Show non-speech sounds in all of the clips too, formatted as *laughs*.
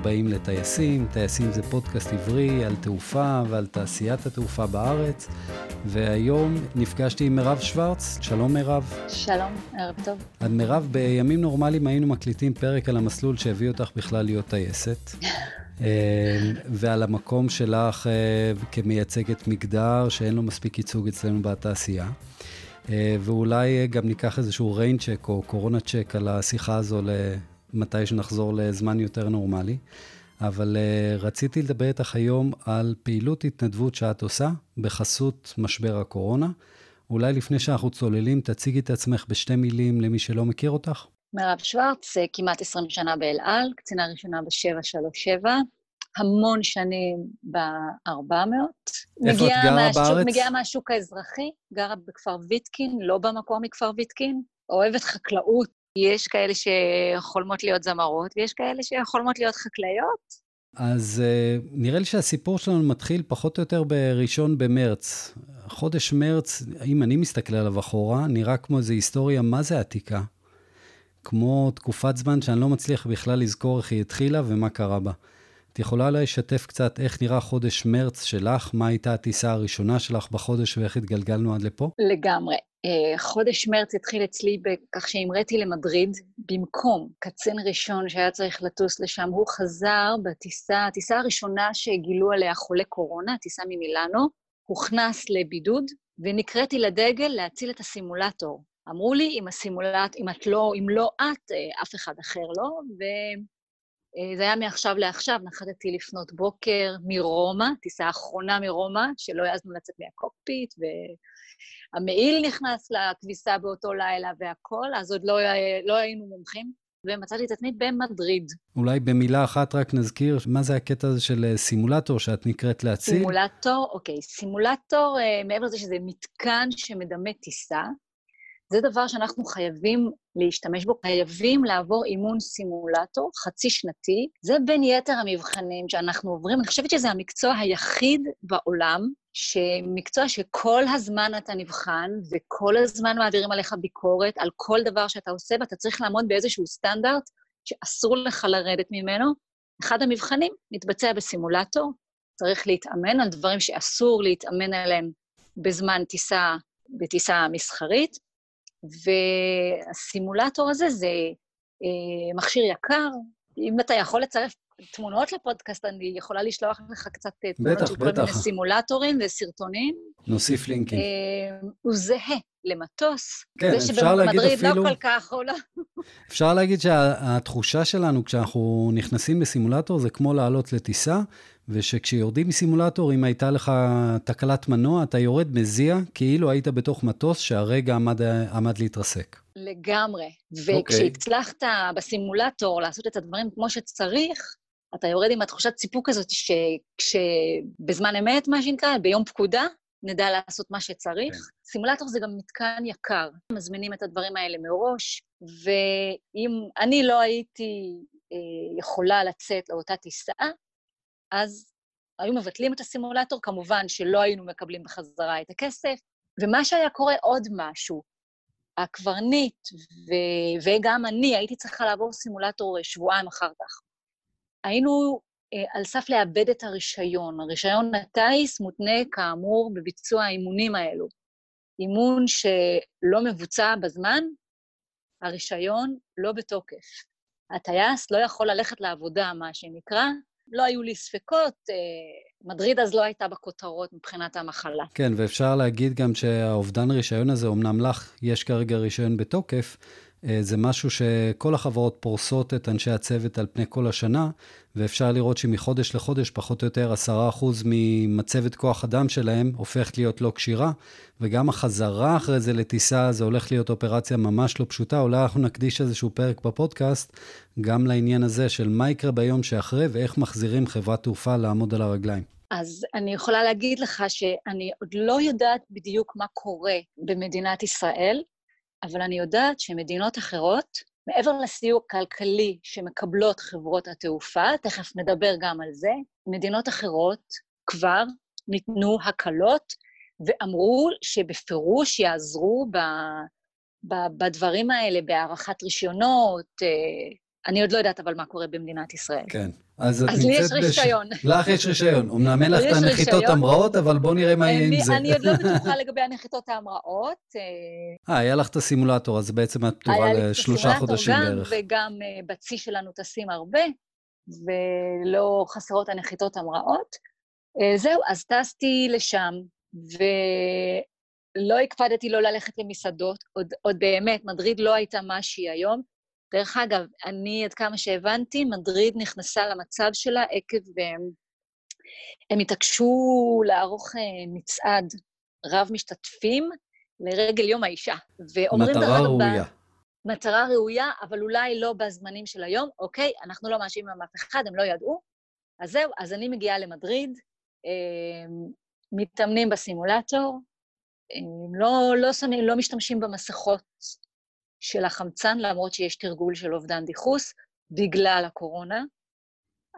הבאים לטייסים. טייסים זה פודקאסט עברי על תעופה ועל תעשיית התעופה בארץ. והיום נפגשתי עם מירב שוורץ. שלום מירב. שלום, ערב טוב. אז מירב, בימים נורמליים היינו מקליטים פרק על המסלול שהביא אותך בכלל להיות טייסת. *laughs* אה, ועל המקום שלך אה, כמייצגת מגדר שאין לו מספיק ייצוג אצלנו בתעשייה. אה, ואולי גם ניקח איזשהו ריין צ'ק או קורונה צ'ק על השיחה הזו למתי שנחזור לזמן יותר נורמלי. אבל uh, רציתי לדבר איתך היום על פעילות התנדבות שאת עושה בחסות משבר הקורונה. אולי לפני שאנחנו צוללים, תציגי את עצמך בשתי מילים למי שלא מכיר אותך. מירב שוורץ, כמעט 20 שנה באל על, קצינה ראשונה ב-737, המון שנים ב-400. איפה את גרה מהשוק, בארץ? מגיעה מהשוק האזרחי, גרה בכפר ויטקין, לא במקור מכפר ויטקין, אוהבת חקלאות. יש כאלה שחולמות להיות זמרות, ויש כאלה שחולמות להיות חקלאיות. אז uh, נראה לי שהסיפור שלנו מתחיל פחות או יותר בראשון במרץ. חודש מרץ, אם אני מסתכל עליו אחורה, נראה כמו איזו היסטוריה מה זה עתיקה. כמו תקופת זמן שאני לא מצליח בכלל לזכור איך היא התחילה ומה קרה בה. את יכולה לשתף קצת איך נראה חודש מרץ שלך, מה הייתה הטיסה הראשונה שלך בחודש ואיך התגלגלנו עד לפה? לגמרי. אה, חודש מרץ התחיל אצלי בכך שהמראתי למדריד, במקום קצין ראשון שהיה צריך לטוס לשם, הוא חזר בטיסה, הטיסה הראשונה שגילו עליה חולה קורונה, הטיסה ממילאנו, הוכנס לבידוד, ונקראתי לדגל להציל את הסימולטור. אמרו לי, אם הסימולט, אם את לא, אם לא את, אה, אף אחד אחר לא, וזה היה מעכשיו לעכשיו, נחתתי לפנות בוקר מרומא, טיסה אחרונה מרומא, שלא העזנו לצאת מהקוקפיט, והמעיל נכנס לכביסה באותו לילה והכול, אז עוד לא, לא היינו מומחים, ומצאתי את עצמי במדריד. אולי במילה אחת רק נזכיר, מה זה הקטע הזה של אה, סימולטור שאת נקראת להציל? סימולטור, אוקיי. סימולטור, אה, מעבר לזה שזה מתקן שמדמה טיסה, זה דבר שאנחנו חייבים להשתמש בו, חייבים לעבור אימון סימולטור חצי שנתי. זה בין יתר המבחנים שאנחנו עוברים. אני חושבת שזה המקצוע היחיד בעולם, שמקצוע שכל הזמן אתה נבחן, וכל הזמן מעבירים עליך ביקורת על כל דבר שאתה עושה, ואתה צריך לעמוד באיזשהו סטנדרט שאסור לך לרדת ממנו. אחד המבחנים מתבצע בסימולטור, צריך להתאמן על דברים שאסור להתאמן עליהם בזמן טיסה, בטיסה מסחרית, והסימולטור הזה זה אה, מכשיר יקר. אם אתה יכול לצרף תמונות לפודקאסט, אני יכולה לשלוח לך קצת אה, תמונות של כל מיני סימולטורים וסרטונים. נוסיף לינקים. אה, הוא זהה למטוס. כן, אפשר להגיד אפילו... זה שבמדריד לא כל כך עולה. *laughs* אפשר להגיד שהתחושה שלנו כשאנחנו נכנסים לסימולטור זה כמו לעלות לטיסה, ושכשיורדים מסימולטור, אם הייתה לך תקלת מנוע, אתה יורד מזיע, כאילו היית בתוך מטוס שהרגע עמד, עמד להתרסק. לגמרי. וכשהצלחת okay. בסימולטור לעשות את הדברים כמו שצריך, אתה יורד עם התחושת סיפוק הזאת שכשבזמן אמת, מה שנקרא, ביום פקודה, נדע לעשות מה שצריך. Okay. סימולטור זה גם מתקן יקר. מזמינים את הדברים האלה מראש, ואם אני לא הייתי אה, יכולה לצאת לאותה טיסה, אז היו מבטלים את הסימולטור, כמובן שלא היינו מקבלים בחזרה את הכסף, ומה שהיה קורה עוד משהו, הקברניט ו- וגם אני הייתי צריכה לעבור סימולטור שבועיים אחר כך. היינו אה, על סף לאבד את הרישיון. הרישיון הטיס מותנה, כאמור, בביצוע האימונים האלו. אימון שלא מבוצע בזמן, הרישיון לא בתוקף. הטייס לא יכול ללכת לעבודה, מה שנקרא, לא היו לי ספקות, אה, מדריד אז לא הייתה בכותרות מבחינת המחלה. כן, ואפשר להגיד גם שהאובדן רישיון הזה, אמנם לך יש כרגע רישיון בתוקף, זה משהו שכל החברות פורסות את אנשי הצוות על פני כל השנה, ואפשר לראות שמחודש לחודש, פחות או יותר 10% ממצבת כוח אדם שלהם הופכת להיות לא כשירה, וגם החזרה אחרי זה לטיסה, זה הולך להיות אופרציה ממש לא פשוטה. אולי אנחנו נקדיש איזשהו פרק בפודקאסט, גם לעניין הזה של מה יקרה ביום שאחרי, ואיך מחזירים חברת תעופה לעמוד על הרגליים. אז אני יכולה להגיד לך שאני עוד לא יודעת בדיוק מה קורה במדינת ישראל, אבל אני יודעת שמדינות אחרות, מעבר לסיוע כלכלי שמקבלות חברות התעופה, תכף נדבר גם על זה, מדינות אחרות כבר ניתנו הקלות ואמרו שבפירוש יעזרו ב, ב, בדברים האלה, בהארכת רישיונות, אה, אני עוד לא יודעת אבל מה קורה במדינת ישראל. כן. אז אז לי יש רישיון. בש... לך יש רישיון. אמנם אין לך את הנחיתות המראות, אבל בוא נראה מה יהיה עם זה. אני עוד לא *laughs* בטוחה לגבי הנחיתות ההמראות. אה, היה לך את הסימולטור, אז בעצם את פתוחה לשלושה חודשים בערך. גם, וגם אה, בצי שלנו טסים הרבה, ולא חסרות הנחיתות המראות. אה, זהו, אז טסתי לשם, ולא הקפדתי לא ללכת למסעדות, עוד, עוד באמת, מדריד לא הייתה מה שהיא היום. דרך אגב, אני, עד כמה שהבנתי, מדריד נכנסה למצב שלה עקב... הם, אה, הם התעקשו לערוך אה, מצעד רב-משתתפים לרגל יום האישה. מטרה ראויה. מטרה ראויה, אבל אולי לא בזמנים של היום. אוקיי, אנחנו לא מאשימים אף אחד, הם לא ידעו. אז זהו, אז אני מגיעה למדריד, אה, מתאמנים בסימולטור, לא, לא, שמים, לא משתמשים במסכות של החמצן, למרות שיש תרגול של אובדן דיחוס, בגלל הקורונה.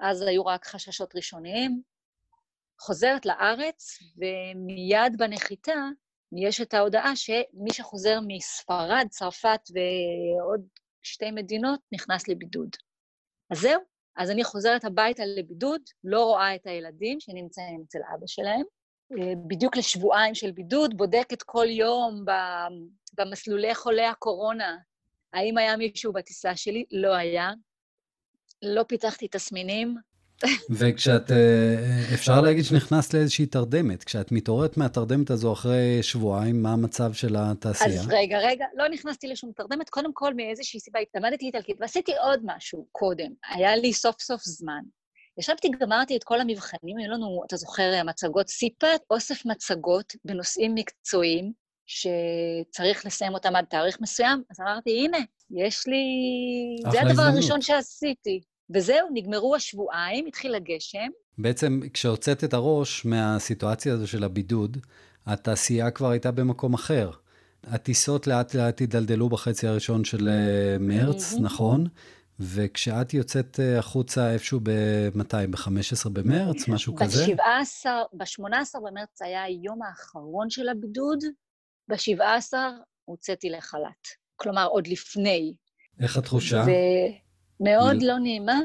אז היו רק חששות ראשוניים. חוזרת לארץ, ומיד בנחיתה יש את ההודעה שמי שחוזר מספרד, צרפת ועוד שתי מדינות נכנס לבידוד. אז זהו, אז אני חוזרת הביתה לבידוד, לא רואה את הילדים שנמצאים אצל אבא שלהם, בדיוק לשבועיים של בידוד, בודקת כל יום במסלולי חולי הקורונה, האם היה מישהו בטיסה שלי? לא היה. לא פיתחתי תסמינים. וכשאת, אה, אפשר להגיד שנכנסת לאיזושהי תרדמת. כשאת מתעוררת מהתרדמת הזו אחרי שבועיים, מה המצב של התעשייה? אז רגע, רגע, לא נכנסתי לשום תרדמת. קודם כל, מאיזושהי סיבה התלמדתי איטלקית, ועשיתי עוד משהו קודם. היה לי סוף סוף זמן. ישבתי, גמרתי את כל המבחנים, היו לנו, אתה זוכר, מצגות סיפת, אוסף מצגות בנושאים מקצועיים, שצריך לסיים אותם עד תאריך מסוים, אז אמרתי, הנה, יש לי... זה הדבר הזדמנות. הראשון שעשיתי. וזהו, נגמרו השבועיים, התחיל הגשם. בעצם, כשהוצאת את הראש מהסיטואציה הזו של הבידוד, התעשייה כבר הייתה במקום אחר. הטיסות לאט לאט הידלדלו בחצי הראשון של אה, מרץ, נכון? וכשאת יוצאת אה, החוצה איפשהו ב-מתי? ב-15 במרץ, משהו כזה? ב-18 במרץ היה היום האחרון של הבידוד, ב-17 הוצאתי לחל"ת. כלומר, עוד לפני. איך התחושה? ומאוד מ... לא נעימה.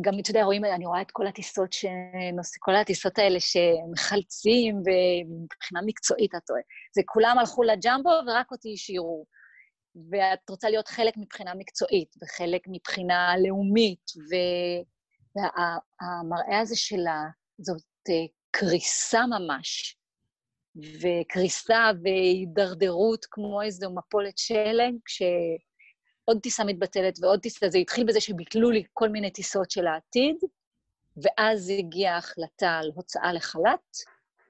גם, אתה יודע, רואים, אני רואה את כל הטיסות שנוס... כל הטיסות האלה שמחלצים, ומבחינה מקצועית, אתה רואה. זה כולם הלכו לג'מבו ורק אותי השאירו. ואת רוצה להיות חלק מבחינה מקצועית, וחלק מבחינה לאומית, והמראה וה... הזה שלה, זאת אה, קריסה ממש. וקריסה והידרדרות כמו איזו מפולת שלג, כשעוד טיסה מתבטלת ועוד טיסה, זה התחיל בזה שביטלו לי כל מיני טיסות של העתיד, ואז הגיעה ההחלטה על הוצאה לחל"ת.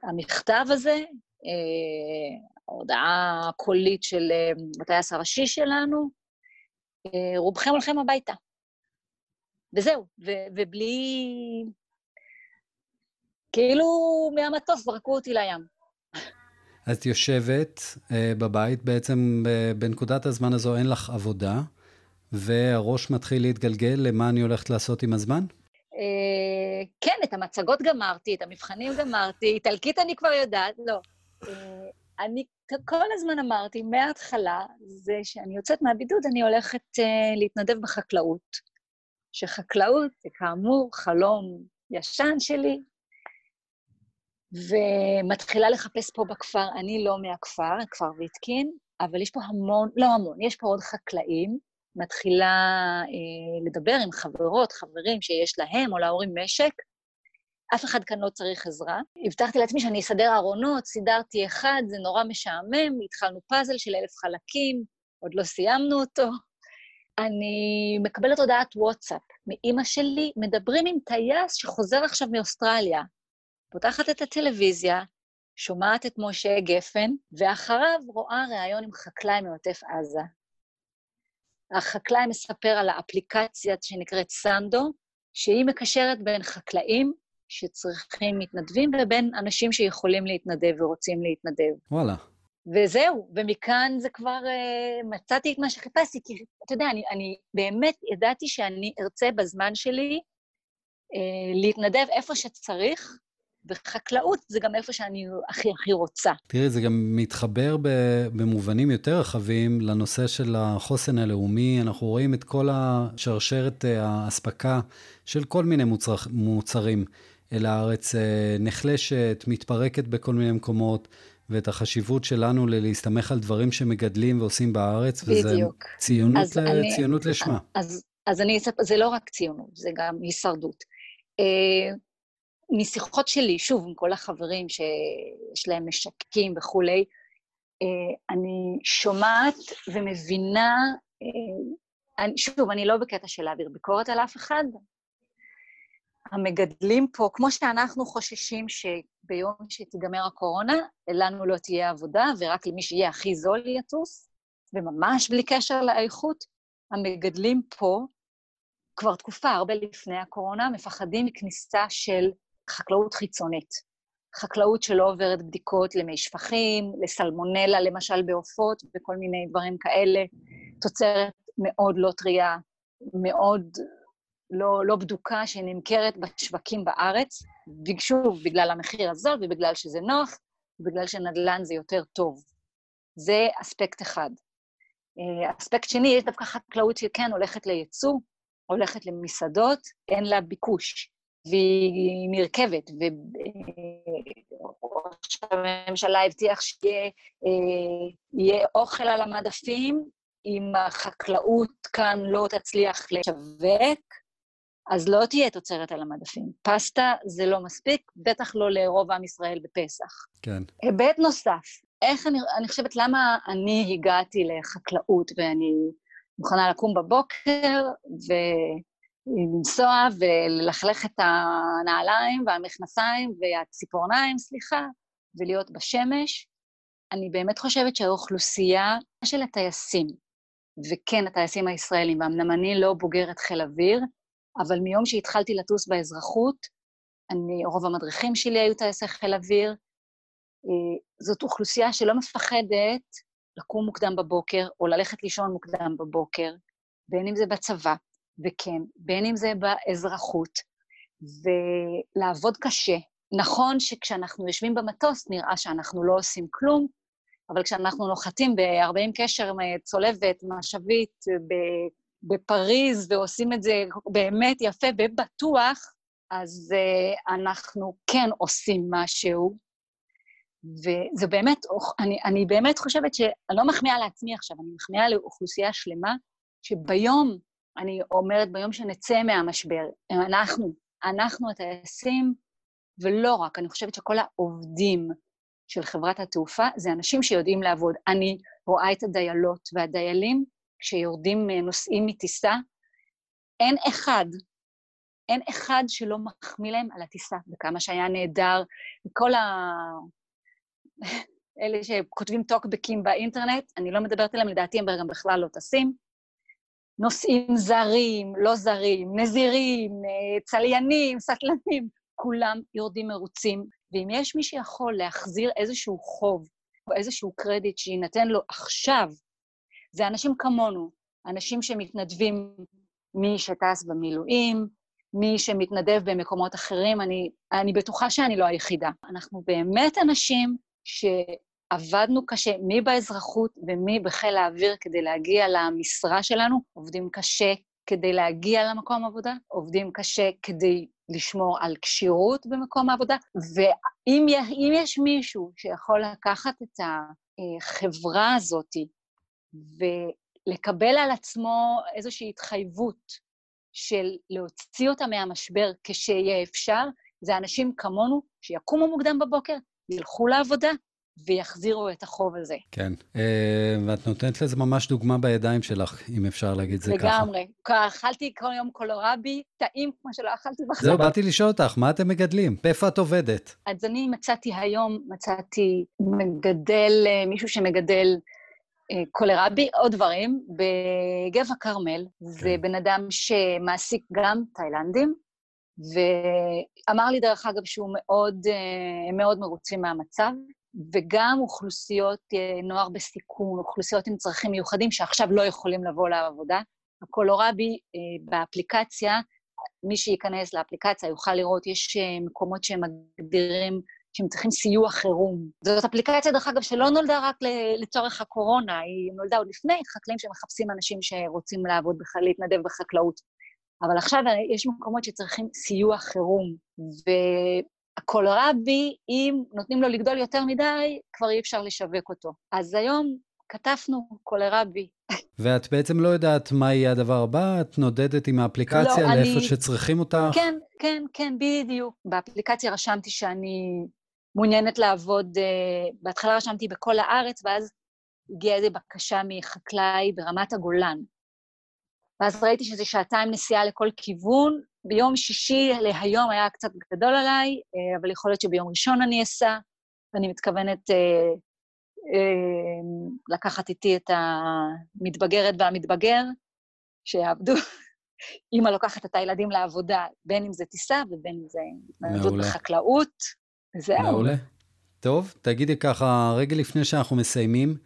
המכתב הזה, אה, ההודעה הקולית של אה, הטייס הראשי שלנו, אה, רובכם הולכים הביתה. וזהו, ו- ובלי... כאילו מהמטוס זרקו אותי לים. את יושבת אה, בבית, בעצם אה, בנקודת הזמן הזו אין לך עבודה, והראש מתחיל להתגלגל למה אני הולכת לעשות עם הזמן? אה, כן, את המצגות גמרתי, את המבחנים גמרתי, איטלקית אני כבר יודעת, לא. אה, אני כל הזמן אמרתי, מההתחלה, זה שאני יוצאת מהבידוד, אני הולכת אה, להתנדב בחקלאות. שחקלאות זה כאמור חלום ישן שלי, ומתחילה לחפש פה בכפר, אני לא מהכפר, כפר ויטקין, אבל יש פה המון, לא המון, יש פה עוד חקלאים, מתחילה אה, לדבר עם חברות, חברים שיש להם או להורים משק, אף אחד כאן לא צריך עזרה. הבטחתי לעצמי שאני אסדר ארונות, סידרתי אחד, זה נורא משעמם, התחלנו פאזל של אלף חלקים, עוד לא סיימנו אותו. אני מקבלת הודעת וואטסאפ מאימא שלי, מדברים עם טייס שחוזר עכשיו מאוסטרליה. פותחת את הטלוויזיה, שומעת את משה גפן, ואחריו רואה ראיון עם חקלאי מעוטף עזה. החקלאי מספר על האפליקציה שנקראת סנדו, שהיא מקשרת בין חקלאים שצריכים מתנדבים ובין אנשים שיכולים להתנדב ורוצים להתנדב. וואלה. וזהו, ומכאן זה כבר, uh, מצאתי את מה שחיפשתי, כי אתה יודע, אני, אני באמת ידעתי שאני ארצה בזמן שלי uh, להתנדב איפה שצריך, וחקלאות זה גם איפה שאני הכי הכי רוצה. תראי, זה גם מתחבר במובנים יותר רחבים לנושא של החוסן הלאומי. אנחנו רואים את כל השרשרת אה, האספקה של כל מיני מוצר, מוצרים אל הארץ אה, נחלשת, מתפרקת בכל מיני מקומות. ואת החשיבות שלנו להסתמך על דברים שמגדלים ועושים בארץ, וזה בדיוק. ציונות, ל... אני, ציונות לשמה. אז, אז אני אספר, זה לא רק ציונות, זה גם הישרדות. אה, משיחות שלי, שוב, עם כל החברים שיש להם משקים וכולי, אה, אני שומעת ומבינה, אה, אני, שוב, אני לא בקטע של להעביר ביקורת על אף אחד, המגדלים פה, כמו שאנחנו חוששים שביום שתיגמר הקורונה, לנו לא תהיה עבודה, ורק למי שיהיה הכי זול יטוס, וממש בלי קשר לאיכות, המגדלים פה, כבר תקופה, הרבה לפני הקורונה, מפחדים מכניסה של חקלאות חיצונית. חקלאות שלא עוברת בדיקות למי שפכים, לסלמונלה, למשל בעופות, וכל מיני דברים כאלה. תוצרת מאוד לא טרייה, מאוד לא, לא בדוקה, שנמכרת בשווקים בארץ, שוב, בגלל המחיר הזול ובגלל שזה נוח, ובגלל שנדל"ן זה יותר טוב. זה אספקט אחד. אה, אספקט שני, יש דווקא חקלאות שכן הולכת לייצוא, הולכת למסעדות, אין לה ביקוש, והיא נרכבת, וראש הממשלה הבטיח שיהיה אה, אוכל על המדפים, אם החקלאות כאן לא תצליח לשווק, אז לא תהיה תוצרת על המדפים. פסטה זה לא מספיק, בטח לא לרוב עם ישראל בפסח. כן. היבט נוסף, איך אני, אני חושבת למה אני הגעתי לחקלאות ואני מוכנה לקום בבוקר ולנסוע וללכלך את הנעליים והמכנסיים והציפורניים, סליחה, ולהיות בשמש. אני באמת חושבת שהאוכלוסייה של הטייסים, וכן, הטייסים הישראלים, ואמנם אני לא בוגרת חיל אוויר, אבל מיום שהתחלתי לטוס באזרחות, אני, רוב המדריכים שלי היו טייסי חיל אוויר. אה, זאת אוכלוסייה שלא מפחדת לקום מוקדם בבוקר, או ללכת לישון מוקדם בבוקר, בין אם זה בצבא, וכן, בין אם זה באזרחות, ולעבוד קשה. נכון שכשאנחנו יושבים במטוס נראה שאנחנו לא עושים כלום, אבל כשאנחנו נוחתים ב-40 קשר צולבת, משאבית, בפריז ועושים את זה באמת יפה ובטוח, אז uh, אנחנו כן עושים משהו. וזה באמת, אני, אני באמת חושבת שאני לא מחמיאה לעצמי עכשיו, אני מחמיאה לאוכלוסייה שלמה, שביום, אני אומרת, ביום שנצא מהמשבר, אנחנו, אנחנו הטייסים, ולא רק, אני חושבת שכל העובדים של חברת התעופה זה אנשים שיודעים לעבוד. אני רואה את הדיילות והדיילים כשיורדים אה, נוסעים מטיסה, אין אחד, אין אחד שלא מחמיא להם על הטיסה, וכמה שהיה נהדר, וכל ה... *laughs* אלה שכותבים טוקבקים באינטרנט, אני לא מדברת עליהם, לדעתי הם גם בכלל לא טסים. נוסעים זרים, לא זרים, נזירים, אה, צליינים, סטלנים, כולם יורדים מרוצים. ואם יש מי שיכול להחזיר איזשהו חוב או איזשהו קרדיט שיינתן לו עכשיו זה אנשים כמונו, אנשים שמתנדבים, מי שטס במילואים, מי שמתנדב במקומות אחרים, אני, אני בטוחה שאני לא היחידה. אנחנו באמת אנשים שעבדנו קשה, מי באזרחות ומי בחיל האוויר כדי להגיע למשרה שלנו, עובדים קשה כדי להגיע למקום עבודה, עובדים קשה כדי לשמור על כשירות במקום העבודה, ואם יש מישהו שיכול לקחת את החברה הזאת ולקבל על עצמו איזושהי התחייבות של להוציא אותה מהמשבר כשיהיה אפשר, זה אנשים כמונו שיקומו מוקדם בבוקר, ילכו לעבודה ויחזירו את החוב הזה. כן, אה, ואת נותנת לזה ממש דוגמה בידיים שלך, אם אפשר להגיד זה ככה. לגמרי. אכלתי כל יום קולורבי, טעים כמו שלא אכלתי בחיים. זהו, באתי לשאול אותך, מה אתם מגדלים? איפה את עובדת? אז אני מצאתי היום, מצאתי מגדל, אה, מישהו שמגדל קולרבי, עוד דברים. בגבע כרמל, כן. זה בן אדם שמעסיק גם תאילנדים, ואמר לי, דרך אגב, שהוא מאוד, אה, מאוד מרוצים מהמצב, וגם אוכלוסיות אה, נוער בסיכון, אוכלוסיות עם צרכים מיוחדים שעכשיו לא יכולים לבוא לעבודה. הקולורבי באפליקציה מי שייכנס לאפליקציה יוכל לראות, יש מקומות שהם מגדירים שהם צריכים סיוע חירום. זאת אפליקציה, דרך אגב, שלא נולדה רק לצורך הקורונה, היא נולדה עוד לפני, חקלאים שמחפשים אנשים שרוצים לעבוד, להתנדב בחקלאות. אבל עכשיו יש מקומות שצריכים סיוע חירום, והקולרבי, אם נותנים לו לגדול יותר מדי, כבר אי אפשר לשווק אותו. אז היום כתבנו קולרבי. ואת בעצם לא יודעת מה יהיה הדבר הבא? את נודדת עם האפליקציה לא, לאיפה אני... שצריכים אותה? כן, כן, כן, בדיוק. באפליקציה רשמתי שאני מעוניינת לעבוד, uh, בהתחלה רשמתי בכל הארץ, ואז הגיעה איזו בקשה מחקלאי ברמת הגולן. ואז ראיתי שזה שעתיים נסיעה לכל כיוון. ביום שישי להיום היה קצת גדול עליי, uh, אבל יכול להיות שביום ראשון אני אסע, ואני מתכוונת uh, uh, לקחת איתי את המתבגרת והמתבגר, שיעבדו. *laughs* אימא לוקחת את הילדים לעבודה, בין אם זה טיסה ובין אם זה התנדבות בחקלאות. זהו. מעולה. טוב, תגידי ככה, רגע לפני שאנחנו מסיימים,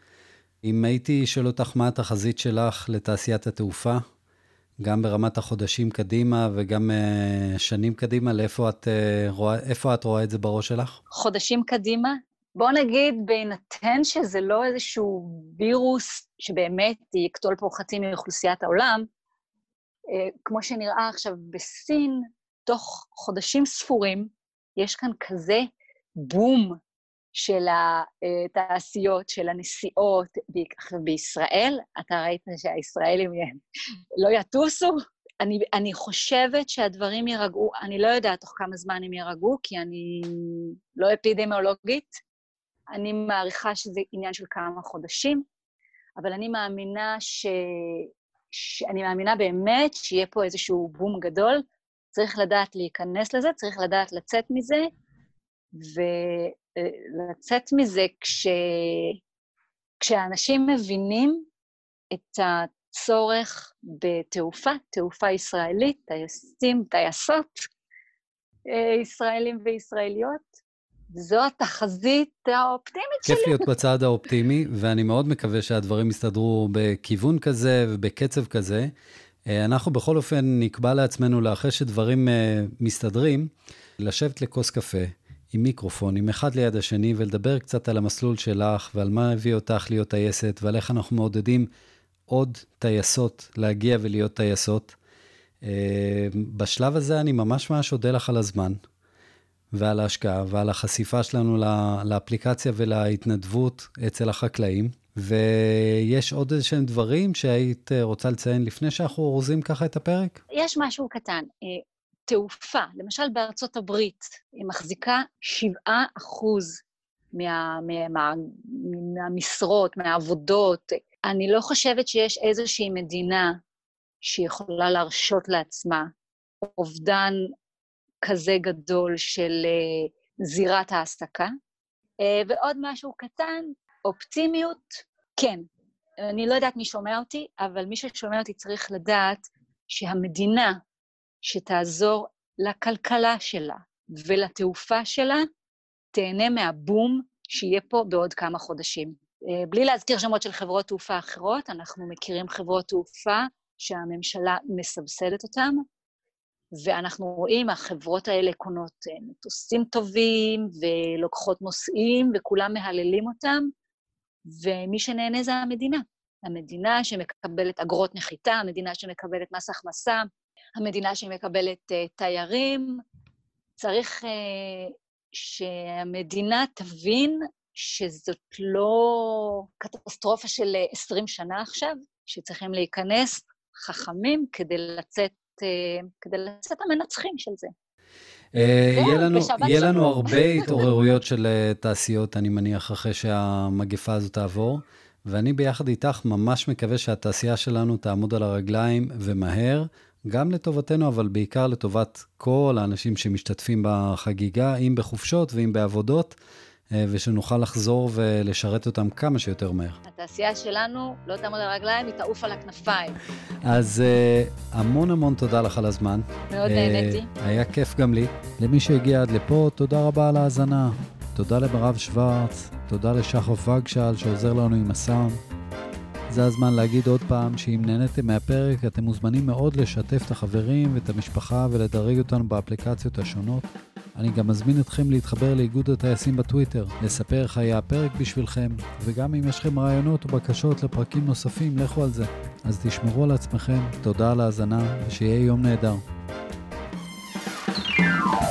אם הייתי שואל אותך מה התחזית שלך לתעשיית התעופה, גם ברמת החודשים קדימה וגם uh, שנים קדימה, לאיפה את, uh, רואה, איפה את רואה את זה בראש שלך? חודשים קדימה? בוא נגיד, בהינתן שזה לא איזשהו וירוס שבאמת יקטול פה חצי מאוכלוסיית העולם, uh, כמו שנראה עכשיו בסין, תוך חודשים ספורים, יש כאן כזה בום של התעשיות, של הנסיעות בישראל. אתה ראית שהישראלים לא יטוסו? אני, אני חושבת שהדברים יירגעו, אני לא יודעת תוך כמה זמן הם יירגעו, כי אני לא אפידמיולוגית. אני מעריכה שזה עניין של כמה חודשים, אבל אני מאמינה ש... ש... אני מאמינה באמת שיהיה פה איזשהו בום גדול. צריך לדעת להיכנס לזה, צריך לדעת לצאת מזה, ולצאת מזה כש... כשאנשים מבינים את הצורך בתעופה, תעופה ישראלית, טייסים, טייסות אה, ישראלים וישראליות, זו התחזית האופטימית שלי. כיף להיות בצד האופטימי, ואני מאוד מקווה שהדברים יסתדרו בכיוון כזה ובקצב כזה. אה, אנחנו בכל אופן נקבע לעצמנו, לאחרי שדברים אה, מסתדרים, לשבת לכוס קפה, עם מיקרופונים, אחד ליד השני, ולדבר קצת על המסלול שלך ועל מה הביא אותך להיות טייסת ועל איך אנחנו מעודדים עוד טייסות להגיע ולהיות טייסות. אה, בשלב הזה אני ממש ממש אודה לך על הזמן ועל ההשקעה ועל החשיפה שלנו לאפליקציה ולהתנדבות אצל החקלאים. ויש עוד איזה שהם דברים שהיית רוצה לציין לפני שאנחנו אורזים ככה את הפרק? יש משהו קטן. אה, תעופה, למשל בארצות הברית, היא מחזיקה 7 אחוז מה, מה, מהמשרות, מהעבודות. אני לא חושבת שיש איזושהי מדינה שיכולה להרשות לעצמה אובדן כזה גדול של uh, זירת העסקה. Uh, ועוד משהו קטן, אופטימיות, כן. אני לא יודעת מי שומע אותי, אבל מי ששומע אותי צריך לדעת שהמדינה שתעזור לכלכלה שלה ולתעופה שלה, תהנה מהבום שיהיה פה בעוד כמה חודשים. אה, בלי להזכיר שמות של חברות תעופה אחרות, אנחנו מכירים חברות תעופה שהממשלה מסבסדת אותן, ואנחנו רואים, החברות האלה קונות אה, מטוסים טובים ולוקחות נוסעים, וכולם מהללים אותם, ומי שנהנה זה המדינה. המדינה שמקבלת אגרות נחיתה, המדינה שמקבלת מס הכנסה, המדינה שמקבלת uh, תיירים. צריך uh, שהמדינה תבין שזאת לא קטסטרופה של 20 שנה עכשיו, שצריכים להיכנס חכמים כדי לצאת, uh, כדי לצאת המנצחים של זה. יהיה לנו הרבה התעוררויות של תעשיות, אני מניח, אחרי שהמגפה הזאת תעבור, ואני ביחד איתך ממש מקווה שהתעשייה שלנו תעמוד על הרגליים ומהר. גם לטובתנו, אבל בעיקר לטובת כל האנשים שמשתתפים בחגיגה, אם בחופשות ואם בעבודות, אה, ושנוכל לחזור ולשרת אותם כמה שיותר מהר. התעשייה שלנו לא תעמוד על הרגליים, היא תעוף על הכנפיים. אז אה, המון המון תודה לך על הזמן. מאוד נהניתי. אה, היה כיף גם לי. למי שהגיע עד לפה, תודה רבה על ההאזנה. תודה למירב שוורץ, תודה לשחף וגשל שעוזר לנו עם הסאונד. זה הזמן להגיד עוד פעם שאם נהניתם מהפרק, אתם מוזמנים מאוד לשתף את החברים ואת המשפחה ולדרג אותנו באפליקציות השונות. אני גם מזמין אתכם להתחבר לאיגוד הטייסים בטוויטר, לספר איך היה הפרק בשבילכם, וגם אם יש לכם רעיונות או בקשות לפרקים נוספים, לכו על זה. אז תשמרו על עצמכם, תודה על ההאזנה, ושיהיה יום נהדר. thank you